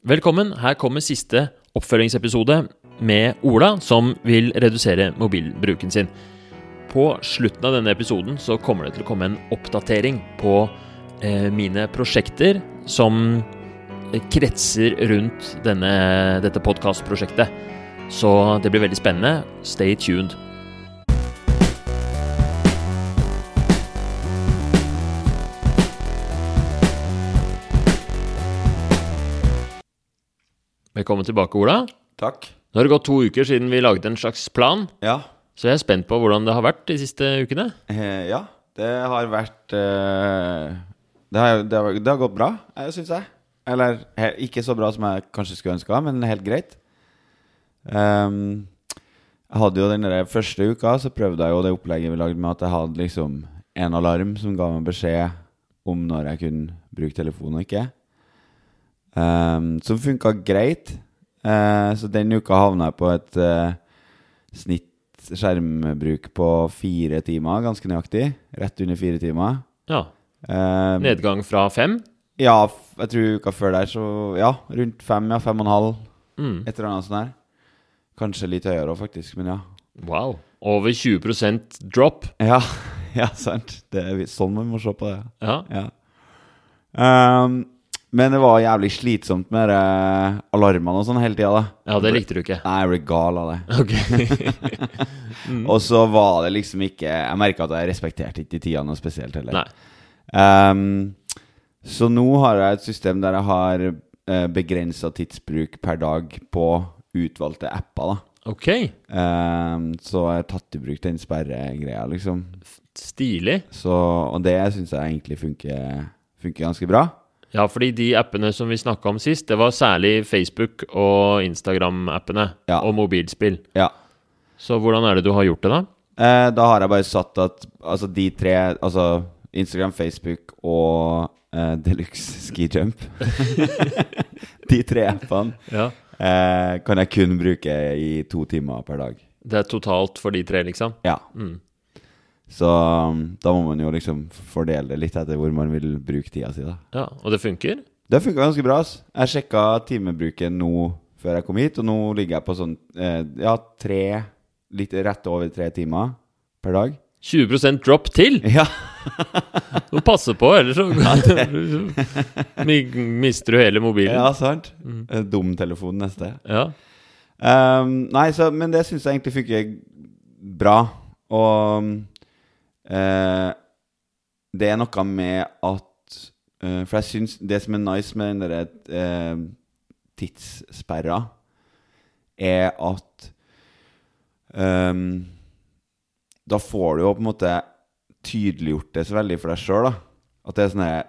Velkommen. Her kommer siste oppfølgingsepisode med Ola, som vil redusere mobilbruken sin. På slutten av denne episoden så kommer det til å komme en oppdatering på eh, mine prosjekter som kretser rundt denne, dette podkastprosjektet. Så det blir veldig spennende. Stay tuned. Velkommen tilbake, Ola. Takk. Nå har det gått to uker siden vi laget en slags plan, Ja. så jeg er spent på hvordan det har vært de siste ukene. Eh, ja, det har vært eh, det, har, det, har, det har gått bra, eh, syns jeg. Eller he, ikke så bra som jeg kanskje skulle ønska, men helt greit. Ehm, jeg hadde jo den der første uka, så prøvde jeg jo det opplegget vi lagde med at jeg hadde liksom en alarm som ga meg beskjed om når jeg kunne bruke telefonen og ikke. Um, som funka greit. Uh, så den uka havna jeg på et uh, snitt skjermbruk på fire timer, ganske nøyaktig. Rett under fire timer. Ja. Um, Nedgang fra fem. ja, jeg tror uka før der, så ja, rundt fem, ja, fem og en halv. Mm. Et eller annet sånt der. Kanskje litt høyere òg, faktisk, men ja. Wow. Over 20% drop. Ja, ja sant. Det er sånn man må se på det. Ja. Ja. Um, men det var jævlig slitsomt med de alarmene og sånn hele tida, da. ja, det likte du ikke. Nei, jeg ble gal av det. Ok. Og så var det liksom ikke Jeg merka at jeg respekterte ikke de tida noe spesielt heller. Ehm, så nå har jeg et system der jeg har uh, begrensa tidsbruk per dag på utvalgte apper. da Ok. um, Så jeg har tatt i bruk den sperregreia, liksom. Stilig. Så, og det syns jeg egentlig funker, funker ganske bra. Ja, fordi de appene som vi snakka om sist, det var særlig Facebook og Instagram-appene Ja. og mobilspill. Ja. Så hvordan er det du har gjort det, da? Eh, da har jeg bare satt at altså de tre Altså Instagram, Facebook og eh, Deluxe Ski Jump De tre appene Ja. eh, kan jeg kun bruke i to timer per dag. Det er totalt for de tre, liksom? Ja. Mm. Så um, da må man jo liksom fordele det litt etter hvor man vil bruke tida si. da Ja, Og det funker? Det funka ganske bra. ass Jeg sjekka timebruken nå før jeg kom hit, og nå ligger jeg på sånn eh, ja, tre Litt rett over tre timer per dag. 20% drop til! Ja. Du må passe på, ellers så mi- mister du hele mobilen. Ja, sant. Mm. Dum telefon neste. Ja. Um, nei, så, men det syns jeg egentlig funker bra. Og eh, det er noe med at eh, For jeg syns det som er nice med den derre eh, tidssperra, er at um, Da får du jo på en måte tydeliggjort det så veldig for deg sjøl, da. At det er sånn her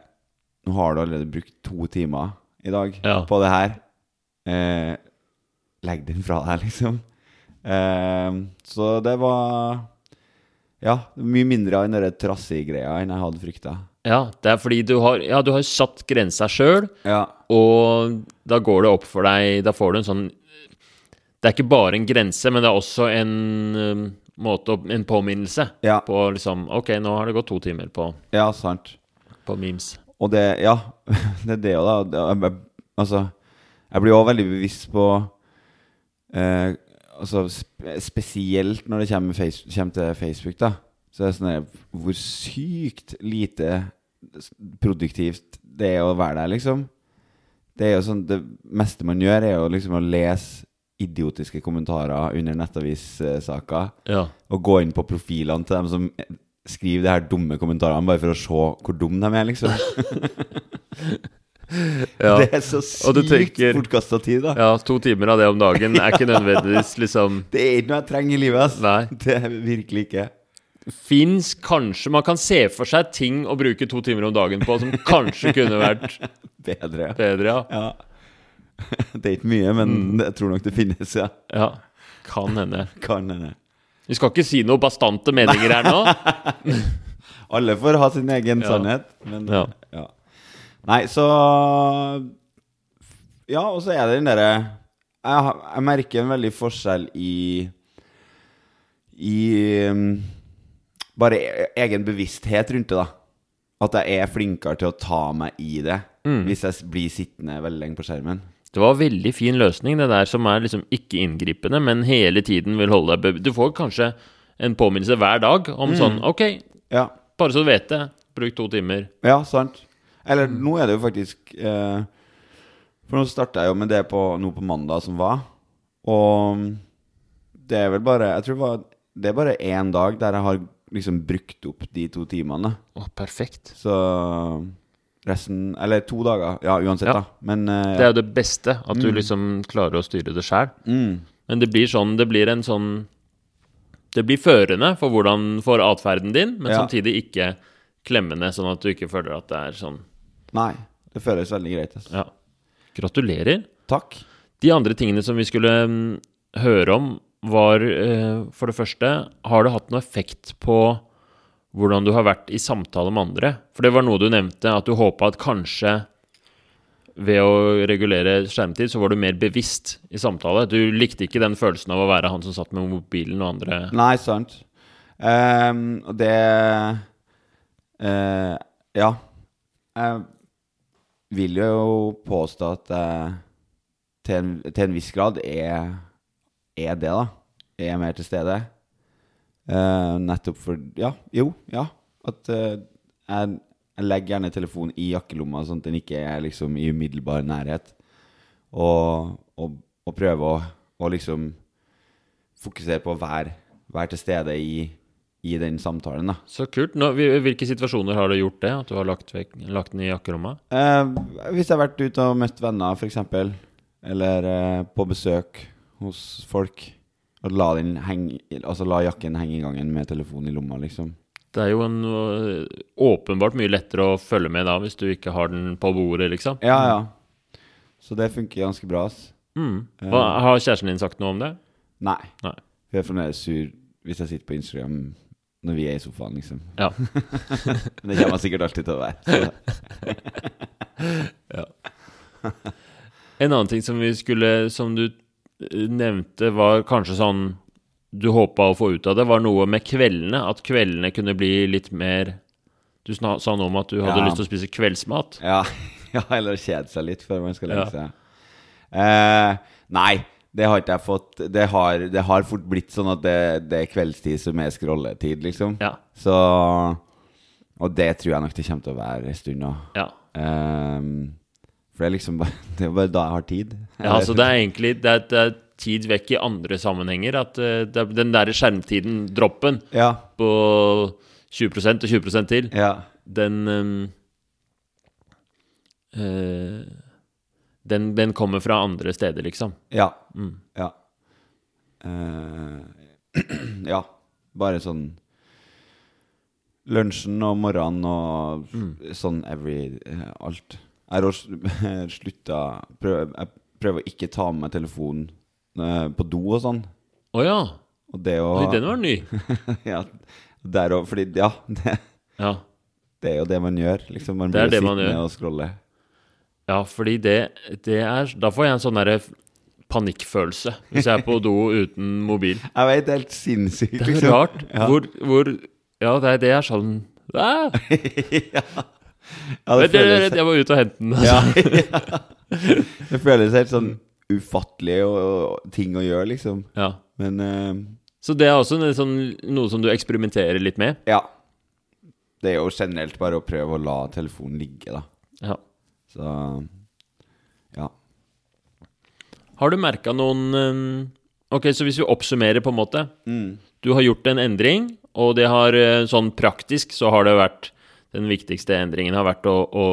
Nå har du allerede brukt to timer i dag Ja. på det her. Eh, legg den fra deg, liksom. Eh, så det var Ja, mye mindre av den der trassig-greia enn jeg hadde frykta. ja, det er fordi du har, ja, du har satt grensa sjøl, Ja. og da går det opp for deg Da får du en sånn Det er ikke bare en grense, men det er også en um, måte En påminnelse Ja. på liksom Ok, nå har det gått to timer på, ja, sant. på memes. Og det Ja, det er det jo, da. Det, jeg, altså, jeg blir òg veldig bevisst på eh, Altså spesielt når det kommer, face kommer til Facebook, da. Så er det sånn her Hvor sykt lite produktivt det er å være der, liksom. Det er jo sånn Det meste man gjør, er jo liksom å lese idiotiske kommentarer under nettavissaker. Ja. Og gå inn på profilene til dem som skriver de her dumme kommentarene, bare for å se hvor dumme de er, liksom. ja. Det er så sykt bortkasta tid, da. Ja, to timer av det om dagen er ikke nødvendigvis liksom Det er ikke noe jeg trenger i livet, ass. Nei. Det er virkelig ikke. Fins kanskje Man kan se for seg ting å bruke to timer om dagen på som kanskje kunne vært Bedre. bedre, ja. Ja. Det er ikke mye, men Mm. jeg tror nok det finnes, ja. ja. Kan hende. Kan hende. Vi skal ikke si noe bastante meninger her nå. Alle får ha sin egen Ja. sannhet, men Ja. Nei, så Ja, og så er det den derre jeg, jeg merker en veldig forskjell i I um, bare e- egen bevissthet rundt det, da. At jeg er flinkere til å ta meg i det Mm. hvis jeg blir sittende veldig lenge på skjermen. Det var en veldig fin løsning, det der som er liksom ikke inngripende, men hele tiden vil holde deg be- Du får kanskje en påminnelse hver dag om sånn OK, Ja, bare så du vet det, bruk to timer. ja sant. Eller nå er det jo faktisk eh, For nå starta jeg jo med det på, nå på mandag som var. Og det er vel bare Jeg tror det, var, det er bare én dag der jeg har liksom brukt opp de to timene. Å, perfekt. Så resten Eller to dager. Ja, uansett, Ja. da. Men eh, Det er jo det beste, at du liksom klarer å styre det sjæl. mm, Men det blir sånn Det blir en sånn Det blir førende for hvordan For atferden din, men Ja. samtidig ikke klemmende, sånn at du ikke føler at det er sånn Nei. Det føles veldig greit. Altså. Ja. Gratulerer. Takk. De andre tingene som vi skulle mm, høre om, var eh, for det første Har det hatt noe effekt på hvordan du har vært i samtale med andre? For det var noe du nevnte, at du håpa at kanskje ved å regulere skjermtid, så var du mer bevisst i samtale. Du likte ikke den følelsen av å være han som satt med mobilen og andre Nei, sant. Og det uh, Ja. Jeg vil jo påstå at jeg til en, til en viss grad er, er det, da. Er mer til stede. Eh, nettopp for Ja, jo, ja. At eh, jeg, jeg legger gjerne telefonen i jakkelomma, sånn at den ikke er liksom i umiddelbar nærhet. Og, og, og prøve å, og liksom fokusere på å være, være til stede i, i den samtalen, da. Så kult. Nå, hvilke situasjoner har du gjort det? At du har lagt, vekk, lagt den i jakkerommet? Eh, hvis jeg har vært ute og møtt venner, f.eks., eller eh, på besøk hos folk, og la, den henge, altså la jakken henge i gangen med telefonen i lomma, liksom. Det er jo en, øh, åpenbart mye lettere å følge med da, hvis du ikke har den på bordet, liksom. Ja, ja. Så det funker ganske bra, ass. Mm. Hva, har kjæresten din sagt noe om det? Nei. Nei. Hun er fremdeles sur hvis jeg sitter på Instagram når vi er i sofaen, liksom. Ja. Men det kommer sikkert alltid til å være. ja. En annen ting som vi skulle Som du eh, nevnte, var kanskje sånn du håpa å få ut av det, var noe med kveldene. At kveldene kunne bli litt mer Du sa noe om at du hadde Ja. lyst til å spise kveldsmat. Ja, ja eller kjede seg litt før man skal legge Ja. seg. Eh, nei, det har ikke jeg fått. Det har, det har fort blitt sånn at det, det er kveldstid som er scrolletid, liksom. Ja. Så Og det tror jeg nok det kommer til å være en stund nå. Ja. Um, for det er liksom bare Det er bare da jeg har tid. ja altså det er egentlig det er, det er tid vekk i andre sammenhenger. At er den derre skjermtiden, droppen, Ja. på 20% og 20 til, Ja. den um, eh, den, den kommer fra andre steder, liksom. Ja. Mm. Ja. Uh, ja. Bare sånn Lunsjen og morgenen og Mm. sånn every uh, Alt. Jeg har slutta prøv, Jeg prøver å ikke ta med meg telefonen uh, på do og sånn. Å ja. Og det å Oi, den var ny. ja, der òg, Fordi, ja, det, Ja. det er jo det man gjør. Liksom, man blir sittende og scrolle. Ja, fordi det, det er Da får jeg en sånn derre panikkfølelse hvis jeg er på do uten mobil. Jeg vet, det er helt sinnssykt. Det er liksom. rart. Ja. Hvor, hvor Ja, det det er sånn ja. Ja, det vent, føles vent, Jeg må ut og hente den. Ja, Det føles helt sånn ufattelig og, og ting å gjøre, liksom. Ja. Men uh... Så det er også en sånn, noe som du eksperimenterer litt med? ja. Det er jo generelt bare å prøve å la telefonen ligge, da. Ja. Så ja. Har du merka noen eh, Ok, så hvis vi oppsummerer, på en måte. Mm. Du har gjort en endring, og det har eh, sånn praktisk så har det vært Den viktigste endringen har vært å, å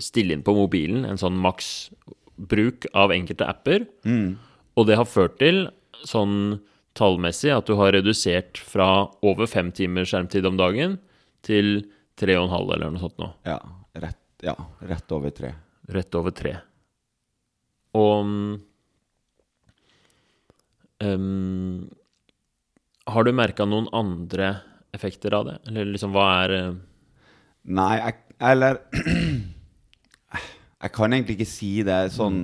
stille inn på mobilen en sånn maksbruk av enkelte apper. Mm. Og det har ført til, sånn tallmessig, at du har redusert fra over fem timer skjermtid om dagen til tre og en halv eller noe sånt nå. Ja. Rett, ja, rett over tre. Rett over tre. Og mm, ehm, Har du merka noen andre effekter av det? Eller liksom, hva er uh... Nei, jeg Eller Jeg kan egentlig ikke si det sånn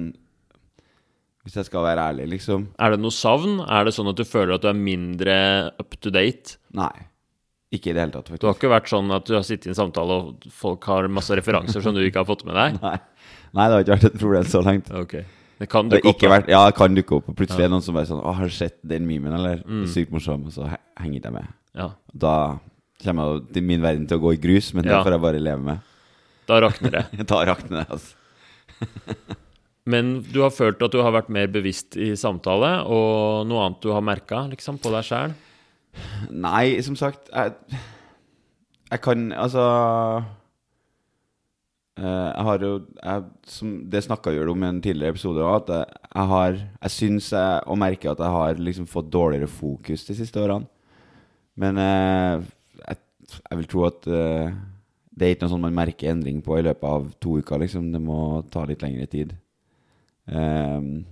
Hvis jeg skal være ærlig, liksom. Er det noe savn? Er det sånn at du føler at du er mindre up to date? Nei. Ikke i det hele tatt, faktisk. Du har ikke vært sånn at du har sittet i en samtale og folk har masse referanser som du ikke har fått med deg? Nei. Nei, det har ikke vært et problem så langt. Okay. Det kan dukke opp. vært, ja, det kan dukke opp. Og plutselig er det noen som bare sånn Å, har du sett den memen, eller? Mm. Sykt morsom. Og så henger jeg med. Ja, Da kommer jeg til min verden til å gå i grus, men det Ja. får jeg bare leve med. da rakner det. Da rakner det, altså. Men du har følt at du har vært mer bevisst i samtale, og noe annet du har merka liksom, på deg sjæl? Nei, som sagt Jeg, jeg kan Altså eh, Jeg har jo jeg, som, Det snakka vi om i en tidligere episode òg, at jeg, jeg har Jeg syns jeg og merker at jeg har liksom fått dårligere fokus de siste årene. Men eh, jeg, jeg vil tro at eh, det er ikke noe sånn man merker endring på i løpet av to uker, liksom. Det må ta litt lengre tid. Ehm,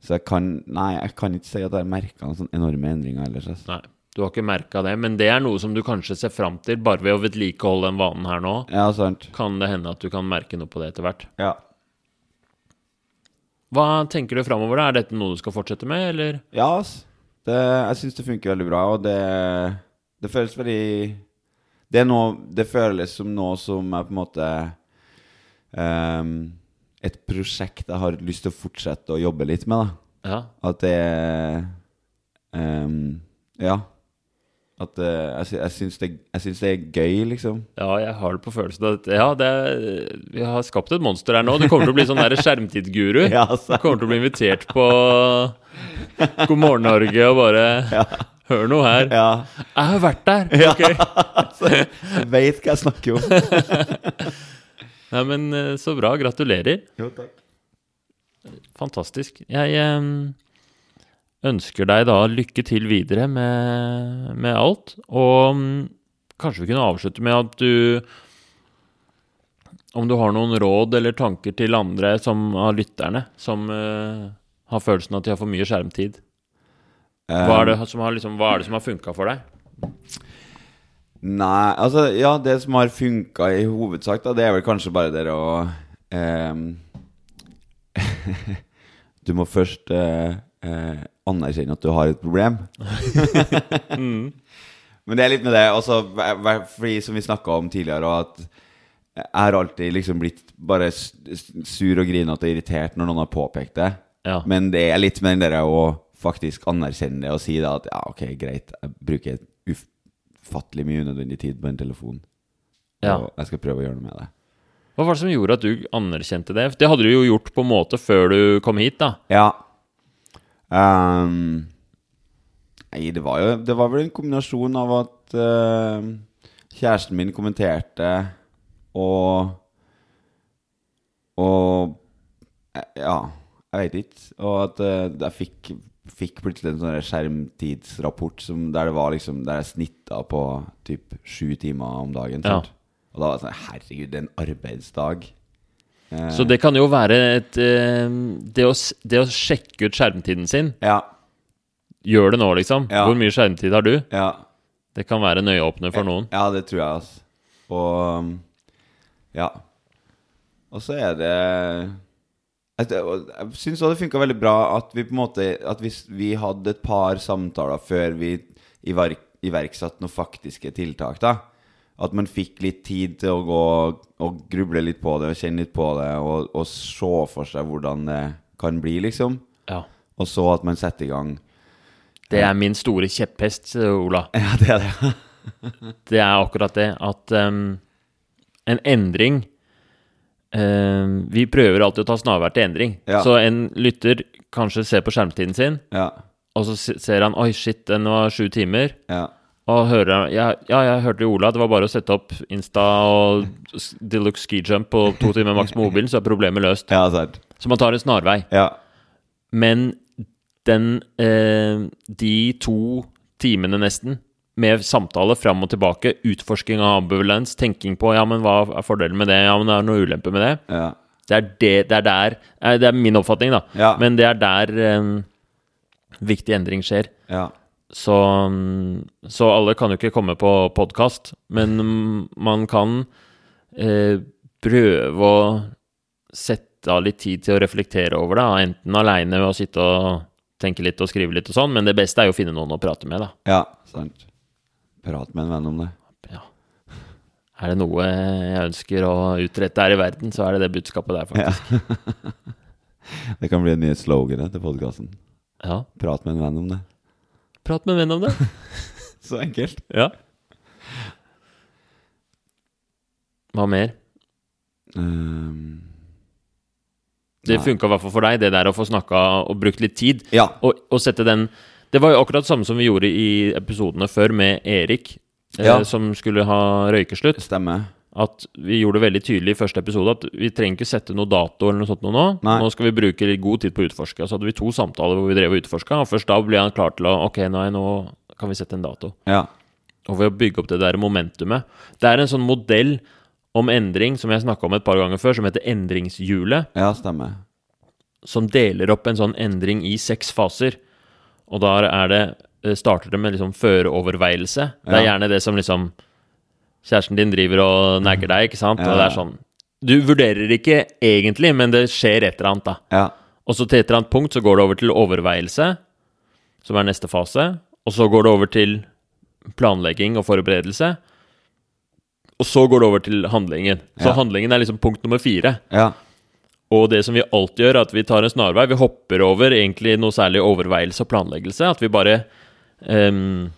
så jeg kan Nei, jeg kan ikke si at jeg har merka noen sånne enorme endringer ellers. Altså. Nei, du har ikke merka det, men det er noe som du kanskje ser fram til bare ved å vedlikeholde den vanen her nå. Ja, sant. Kan det hende at du kan merke noe på det etter hvert. Ja. Hva tenker du framover? Er dette noe du skal fortsette med, eller? Ja, ass. Det, jeg syns det funker veldig bra, og det, det føles veldig Det er noe Det føles som noe som er på en måte ehm, Et prosjekt jeg har lyst til å fortsette å jobbe litt med, da. Ja. At det um, Ja. At uh, jeg, jeg, syns det, jeg syns det er gøy, liksom. Ja, jeg har det på følelsen at Ja, det vi har skapt et monster her nå. Du kommer til å bli sånn skjermtidguru. Ja, Du kommer til å bli invitert på God morgen Norge og bare Hør noe her. Ja. Jeg har vært der! Ja. Altså, jeg veit hva jeg snakker om. Nei, men eh, så bra. Gratulerer. Jo, takk. Fantastisk. Jeg ønsker deg da lykke til videre med, med alt. Og mm, kanskje vi kunne avslutte med at du Om du har noen råd eller tanker til andre som av lytterne som uh, har følelsen at de har for mye skjermtid. Hva er det som har, liksom, funka for deg? Nei, altså Ja, det som har funka i hovedsak, da, det er vel kanskje bare det å eh, Du må først eh, eh, anerkjenne at du har et problem. Men det er litt med det også, hver- Fordi som vi snakka om tidligere, og at jeg har alltid liksom blitt bare sur og grinete og irritert når noen har påpekt det. Ja. Men det er litt med den der å faktisk anerkjenne det og si det at ja, ok, greit, jeg bruker ufattelig mye unødvendig tid på en telefon. Ja. Og jeg skal prøve å gjøre noe med det. Hva var det som gjorde at du anerkjente det? Det hadde du jo gjort på en måte før du kom hit, da. Ja. Um, nei, det var jo Det var vel en kombinasjon av at uh, kjæresten min kommenterte og Og eh, Ja, jeg vet ikke. Og at uh, jeg fikk, fikk plutselig en sånn skjermtidsrapport som, der det var liksom Der jeg snitta på typ sju timer om dagen. Ja. Og da var det sånn Herregud, det er en arbeidsdag. Eh, Så det kan jo være et eh, det, å, det å sjekke ut skjermtiden sin Ja. Gjør det nå, liksom. Ja. Hvor mye skjermtid har du? Ja. Det kan være en øyeåpner for noen. Ja, det tror jeg, altså. Og ja. Og så er det Jeg, jeg syns det funka veldig bra at vi på en måte At hvis vi hadde et par samtaler før vi iverk, iverksatte noen faktiske tiltak, da. At man fikk litt tid til å gå og gruble litt på det og kjenne litt på det og, og se for seg hvordan det kan bli, liksom. Ja. Og så at man setter i gang Det er min store kjepphest, Ola. Ja, det er det. Det er akkurat det at um, en endring em, Vi prøver alltid å ta snarvær til endring. Ja. Så en lytter kanskje ser på skjermtiden sin, Ja. og så ser han Oi, shit, den var sju timer. Ja. Og hører ja, ja, jeg hørte jo Ola. Det var bare å sette opp Insta og Deluxe ski jump på to timer maks med mobilen, så er problemet løst. Så man tar en snarvei. Ja. Men den uh, De to timene nesten med samtale fram og tilbake, utforsking av ambivalens, tenking på ja, men hva er fordelen med det, ja, men det er noe ulempe med det. Ja. Det er, det, det er der eh, Det er min oppfatning, da. Ja. Men det er der eh, viktig endring skjer. ja. Så, så alle kan jo ikke komme på podkast, men man kan eh, prøve å sette av litt tid til å reflektere over det, enten aleine ved å sitte og tenke litt og skrive litt og sånn, men det beste er jo å finne noen å prate med, da. Ja, sant. Prat med en venn om det. Ja. Er det noe jeg ønsker å utrette her i verden, så er det det budskapet der, faktisk. Det kan bli en ny slogan til podkasten. Ja. Prat med en venn om det. Prat med en venn om det. Så enkelt. Ja. Hva mer? Um, Det funka i hvert fall for deg, det der å få snakka og brukt litt tid. ja. Og, og sette den Det var jo akkurat samme som vi gjorde i episodene før med Erik, eh, som skulle ha røykeslutt. Stemmer. At vi gjorde det veldig tydelig i første episode at vi trenger ikke sette noe dato eller noe sånt noe nå. Nei. Nå skal vi bruke litt god tid på å utforske. Så hadde vi to samtaler hvor vi drev og utforska, og først da ble han klar til å Ok, nei, nå kan vi sette en dato. Ja. Og ved å bygge opp det der momentumet Det er en sånn modell om endring som jeg snakka om et par ganger før, som heter endringshjulet. ja, stemmer. som deler opp en sånn endring i seks faser. Og da er det eh, starter det med liksom føreoverveielse. Det er gjerne det som liksom Kjæresten din driver og nagger deg, ikke sant? Og det er sånn Du vurderer ikke egentlig, men det skjer et eller annet, da. Ja. Og så til et eller annet punkt så går det over til overveielse, som er neste fase. Og så går det over til planlegging og forberedelse. Og så går det over til handlingen. Så Ja. handlingen er liksom punkt nummer fire. Ja. Og det som vi alltid gjør, er at vi tar en snarvei. Vi hopper over egentlig noe særlig overveielse og planleggelse. At vi bare um,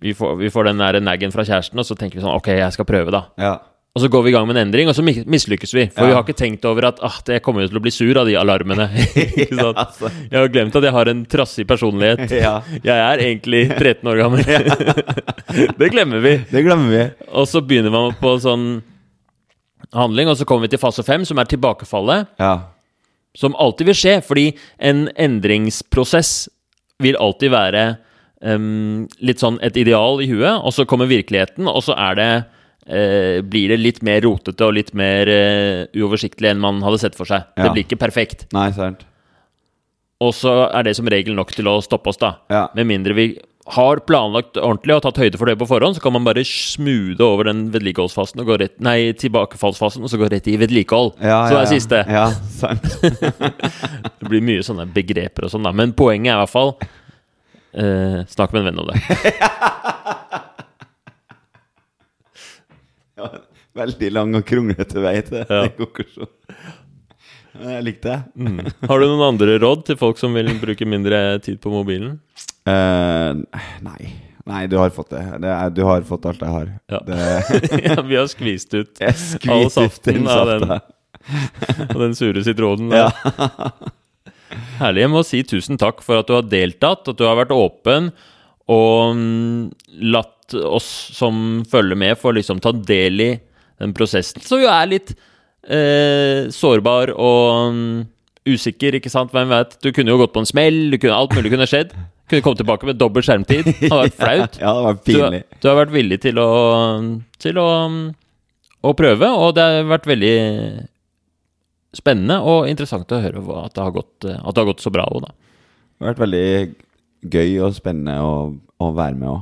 vi, får, vi får den der naggen fra kjæresten, og så tenker vi sånn Ok, jeg skal prøve, da. Ja. Og så går vi i gang med en endring, og så mi- mislykkes vi. For Ja. vi har ikke tenkt over at ah, det kommer til å bli sur av de alarmene. altså. Jeg har glemt at jeg har en trassig personlighet. ja. Jeg er egentlig 13 år gammel. det glemmer vi. Det glemmer vi. Og så begynner man på sånn handling, og så kommer vi til fase fem, som er tilbakefallet. Ja. Som alltid vil skje, fordi en endringsprosess vil alltid være um, litt sånn et ideal i huet, og så kommer virkeligheten, og så er det eh, blir det litt mer rotete og litt mer eh, uoversiktlig enn man hadde sett for seg. Ja. Det blir ikke perfekt. Nei, sant. Og så er det som regel nok til å stoppe oss, da. Ja. Med mindre vi har planlagt ordentlig og tatt høyde for det på forhånd, så kan man bare smoothe over den vedlikeholdsfasen og gå rett Nei, tilbakefallsfasen, og så gå rett i vedlikehold. Ja, så det ja, er siste. Ja, sant. Det blir mye sånne begreper og sånn, da. Men poenget er i hvert fall eh, Snakk med en venn om det. Ja, veldig lang og kronglete vei til Ja. konklusjon. Men Jeg likte det. Mm. Har du noen andre råd til folk som vil bruke mindre tid på mobilen? Uh, nei. Nei, du har fått det. det er, du har fått alt jeg har. Ja. Det, ja, vi har skvist ut all saften av den, av den sure sitronen. Ja. Herlig. Jeg må si tusen takk for at du har deltatt, at du har vært åpen og mm, latt oss som følger med, få liksom ta del i den prosessen, som jo er litt eh, sårbar og um, usikker, ikke sant? Hvem vet? Du kunne jo gått på en smell, du kunne, alt mulig kunne skjedd. Kunne kommet tilbake med dobbel skjermtid. Det hadde vært flaut. Ja, det var Du, pinlig. du har vært villig til å, til å, å prøve, og det har vært veldig spennende og interessant å høre at det har gått, at det har gått så bra òg, da. Det har vært veldig gøy og spennende å, å være med òg.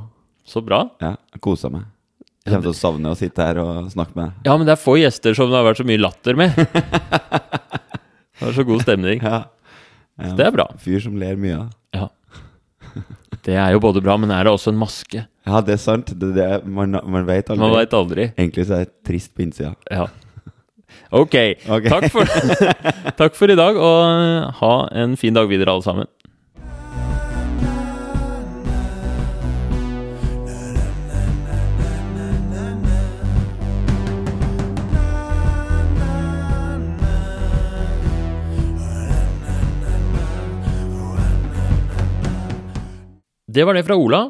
Så bra. Ja, kosa meg. Jeg kommer til å savne å sitte her og snakke med deg. Ja, men det er få gjester som det har vært så mye latter med. Det er så god stemning. Ja. Det er bra. Fyr som ler mye. Ja. Det er jo både bra, men er det også en maske? Ja, det er sant. Det, det, man man vet aldri. Man vet aldri. Egentlig så er det trist på innsida. Ja. Ok. okay. Takk, for, takk for i dag, og ha en fin dag videre, alle sammen. Det var det fra Ola.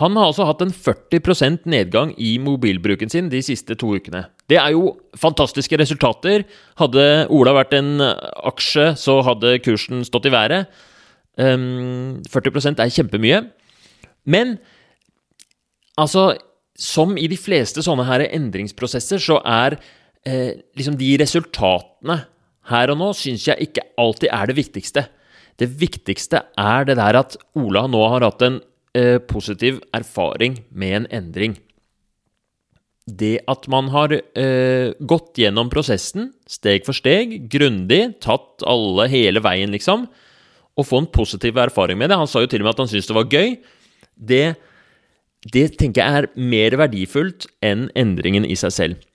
Han har altså hatt en 40% nedgang i mobilbruken sin de siste to ukene. Det er jo fantastiske resultater. Hadde Ola vært en aksje, så hadde kursen stått i været. Ehm, 40% er kjempemye. Men altså Som i de fleste sånne her endringsprosesser, så er eh, liksom de resultatene her og nå syns jeg ikke alltid er det viktigste. Det viktigste er det der at Ola nå har hatt en eh, positiv erfaring med en endring. Det at man har eh, gått gjennom prosessen steg for steg, grundig, tatt alle hele veien, liksom, og få en positiv erfaring med det. Han sa jo til og med at han syntes det var gøy. Det, det tenker jeg er mer verdifullt enn endringen i seg selv.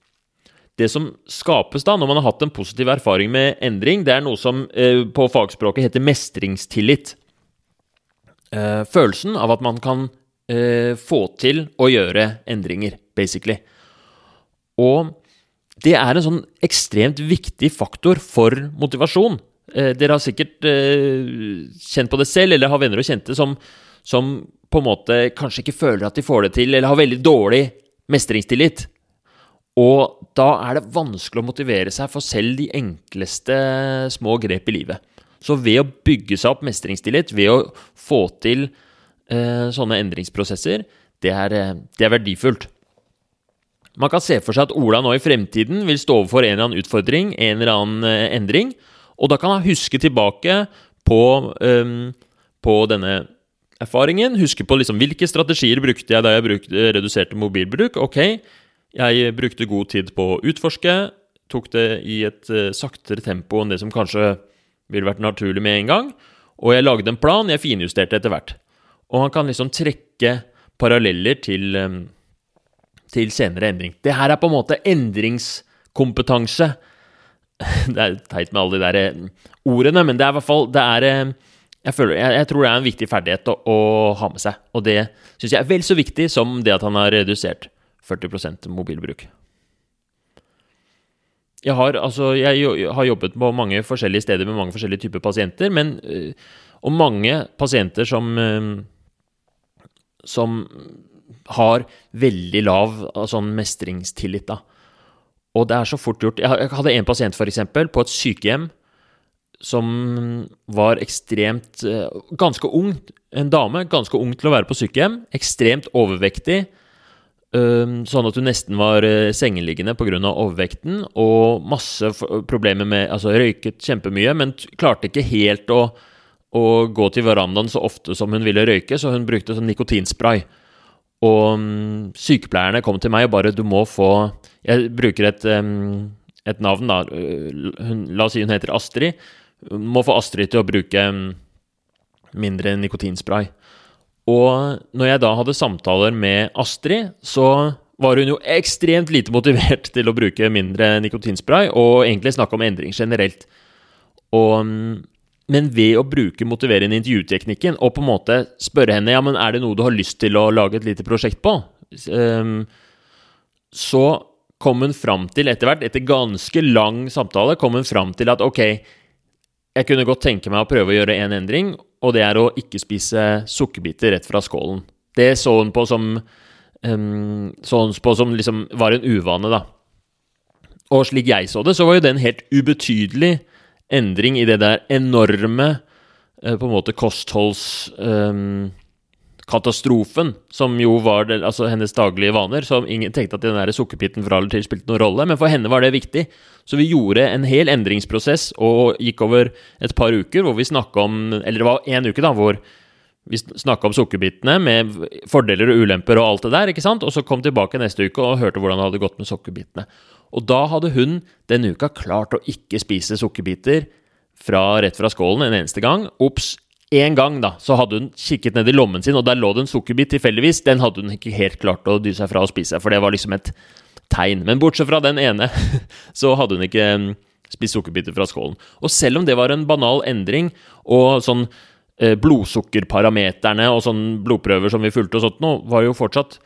det som skapes da, når man har hatt en positiv erfaring med endring, det er noe som eh, på fagspråket heter mestringstillit. Eh, følelsen av at man kan eh, få til å gjøre endringer, basically. Og det er en sånn ekstremt viktig faktor for motivasjon. Eh, dere har sikkert eh, kjent på det selv, eller har venner og kjente som, som på en måte kanskje ikke føler at de får det til, eller har veldig dårlig mestringstillit. Og da er det vanskelig å motivere seg for selv de enkleste små grep i livet. Så ved å bygge seg opp mestringstillit, ved å få til eh, sånne endringsprosesser, det er, eh, det er, verdifullt. Man kan se for seg at Ola nå i fremtiden vil stå overfor en eller annen utfordring, en eller annen eh, endring, og da kan han huske tilbake på, eh, på denne erfaringen. Huske på liksom, hvilke strategier brukte jeg da jeg brukte, reduserte mobilbruk. Ok, jeg brukte god tid på å utforske. Tok det i et uh, saktere tempo enn det som kanskje ville vært naturlig med en gang. Og jeg lagde en plan, jeg finjusterte etter hvert. Og han kan liksom trekke paralleller til, um, til senere endring. Det her er på en måte endringskompetanse. Det er teit med alle de der eh, ordene, men det er i hvert fall det er, jeg, føler, jeg, jeg, tror det er en viktig ferdighet å, å ha med seg. Og det syns jeg er vel så viktig som det at han har redusert 40% mobilbruk. Jeg har, altså, jeg har jobbet på mange forskjellige steder med mange forskjellige typer pasienter, men, øh, og mange pasienter som, øh, som har veldig lav sånn mestringstillit. Da. Og det er så fort gjort. Jeg hadde en pasient for eksempel, på et sykehjem som var ekstremt øh, Ganske ung. En dame, ganske ung til å være på sykehjem. Ekstremt overvektig Sånn at hun nesten var uh, sengeliggende pga. overvekten, og masse problemer med Altså røyket kjempemye, men klarte ikke helt å, å, gå til verandaen så ofte som hun ville røyke, så hun brukte sånn nikotinspray. Og um, sykepleierne kom til meg og bare 'Du må få Jeg bruker et, et navn, da. Hun, la oss si hun heter Astrid. Må få Astrid til å bruke mindre nikotinspray. Og når jeg da hadde samtaler med Astrid, så var hun jo ekstremt lite motivert til å bruke mindre nikotinspray, og egentlig snakke om endring generelt. Og, men ved å bruke motiverende intervjuteknikken og på en måte spørre henne ja, men er det noe du har lyst til å lage et lite prosjekt på, um, så kom hun fram til, etter hvert, etter ganske lang samtale, kom hun fram til at ok, jeg kunne godt tenke meg å prøve å gjøre en endring, og det er å ikke spise sukkerbiter rett fra skålen. Det så hun på som um, så hun på som liksom var en uvane, da. Og slik jeg så det, så var jo det en helt ubetydelig endring i det der enorme uh, på en måte kostholds... um, som jo var det, altså hennes daglige vaner. Som ingen tenkte at den der sukkerbiten fra eller til spilte noen rolle, men for henne var det viktig. Så vi gjorde en hel endringsprosess og gikk over et par uker hvor vi snakka om Eller det var én uke, da, hvor vi snakka om sukkerbitene med fordeler og ulemper og alt det der, ikke sant? Og så kom tilbake neste uke og hørte hvordan det hadde gått med sukkerbitene. Og da hadde hun denne uka klart å ikke spise sukkerbiter fra, rett fra skålen en eneste gang. Ops, én gang, da, så hadde hun kikket ned i lommen sin, og der lå det en sukkerbit tilfeldigvis. Den hadde hun ikke helt klart å dy seg fra å spise, for det var liksom et tegn. Men bortsett fra den ene, så hadde hun ikke mm, spist sukkerbiter fra skålen. Og selv om det var en banal endring, og sånn eh, blodsukkerparameterne og sånn blodprøver som vi fulgte og sånt nå, var jo fortsatt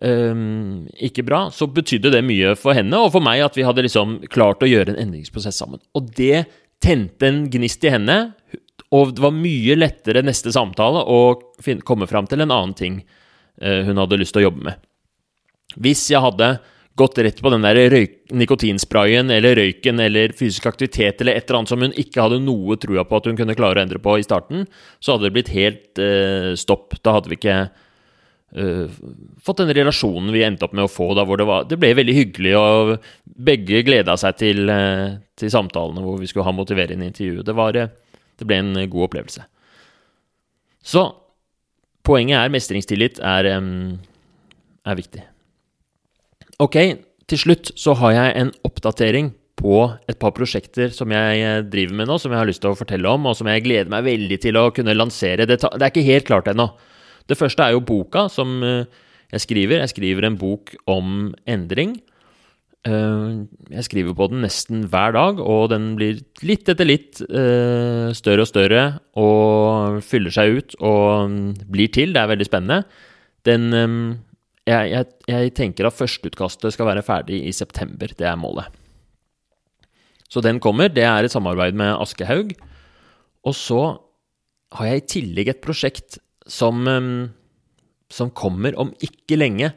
eh, ikke bra, så betydde det mye for henne og for meg at vi hadde liksom klart å gjøre en endringsprosess sammen. Og det tente en gnist i henne, og det var mye lettere neste samtale å komme fram til en annen ting eh, hun hadde lyst til å jobbe med. Hvis jeg hadde gått rett på den der røyk, nikotinsprayen eller røyken eller fysisk aktivitet eller et eller annet som hun ikke hadde noe trua på at hun kunne klare å endre på i starten, så hadde det blitt helt eh, stopp. Da hadde vi ikke eh, fått den relasjonen vi endte opp med å få da hvor det var Det ble veldig hyggelig, og begge gleda seg til, eh, til, samtalene hvor vi skulle ha motiverende intervju. Det, var, eh, det ble en god opplevelse. Så poenget er mestringstillit er, eh, er viktig. Ok, til slutt så har jeg en oppdatering på et par prosjekter som jeg eh, driver med nå, som jeg har lyst til å fortelle om, og som jeg gleder meg veldig til å kunne lansere. Det, er ikke helt klart ennå. Det første er jo boka som eh, jeg skriver. Jeg skriver en bok om endring. Eh, jeg skriver på den nesten hver dag, og den blir litt etter litt eh, større og større og fyller seg ut og mm, blir til. Det er veldig spennende. Den eh, jeg, jeg, jeg tenker at førsteutkastet skal være ferdig i september. Det er målet. Så den kommer. Det er et samarbeid med Aschehoug. Og så har jeg i tillegg et prosjekt som, som kommer om ikke lenge.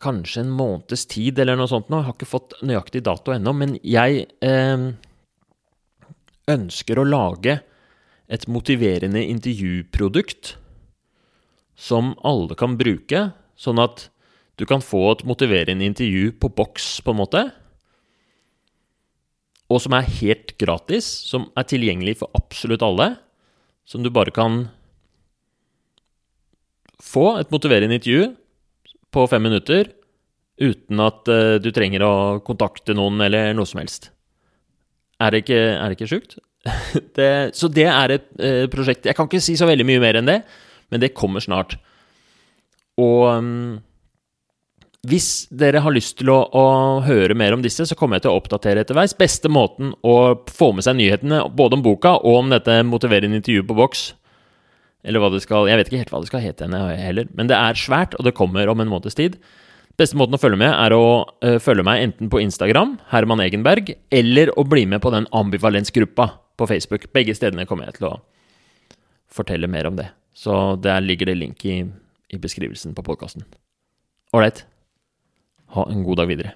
Kanskje en måneds tid eller noe sånt nå. Jeg har ikke fått nøyaktig dato ennå. Men jeg eh, ønsker å lage et motiverende intervjuprodukt som alle kan bruke, sånn at du kan få et motiverende intervju på boks, på en måte. Og som er helt gratis, som er tilgjengelig for absolutt alle. Som du bare kan få et motiverende intervju på fem minutter uten at uh, du trenger å kontakte noen eller noe som helst. Er det ikke, er det ikke sjukt? det, så det er et uh, prosjekt Jeg kan ikke si så veldig mye mer enn det, men det kommer snart. Og um, hvis dere har lyst til å, å, høre mer om disse, så kommer jeg til å oppdatere etterveis. Beste måten å få med seg nyhetene, både om boka og om dette motiverende intervjuet på boks, eller hva det skal Jeg vet ikke helt hva det skal hete heller, men det er svært, og det kommer om en måneds tid. Beste måten å følge med er å uh, følge meg enten på Instagram, Herman Egenberg, eller å bli med på den ambivalensgruppa på Facebook. Begge stedene kommer jeg til å fortelle mer om det. Så der ligger det link i, i beskrivelsen på podkasten. Ålreit. Ha en god dag videre.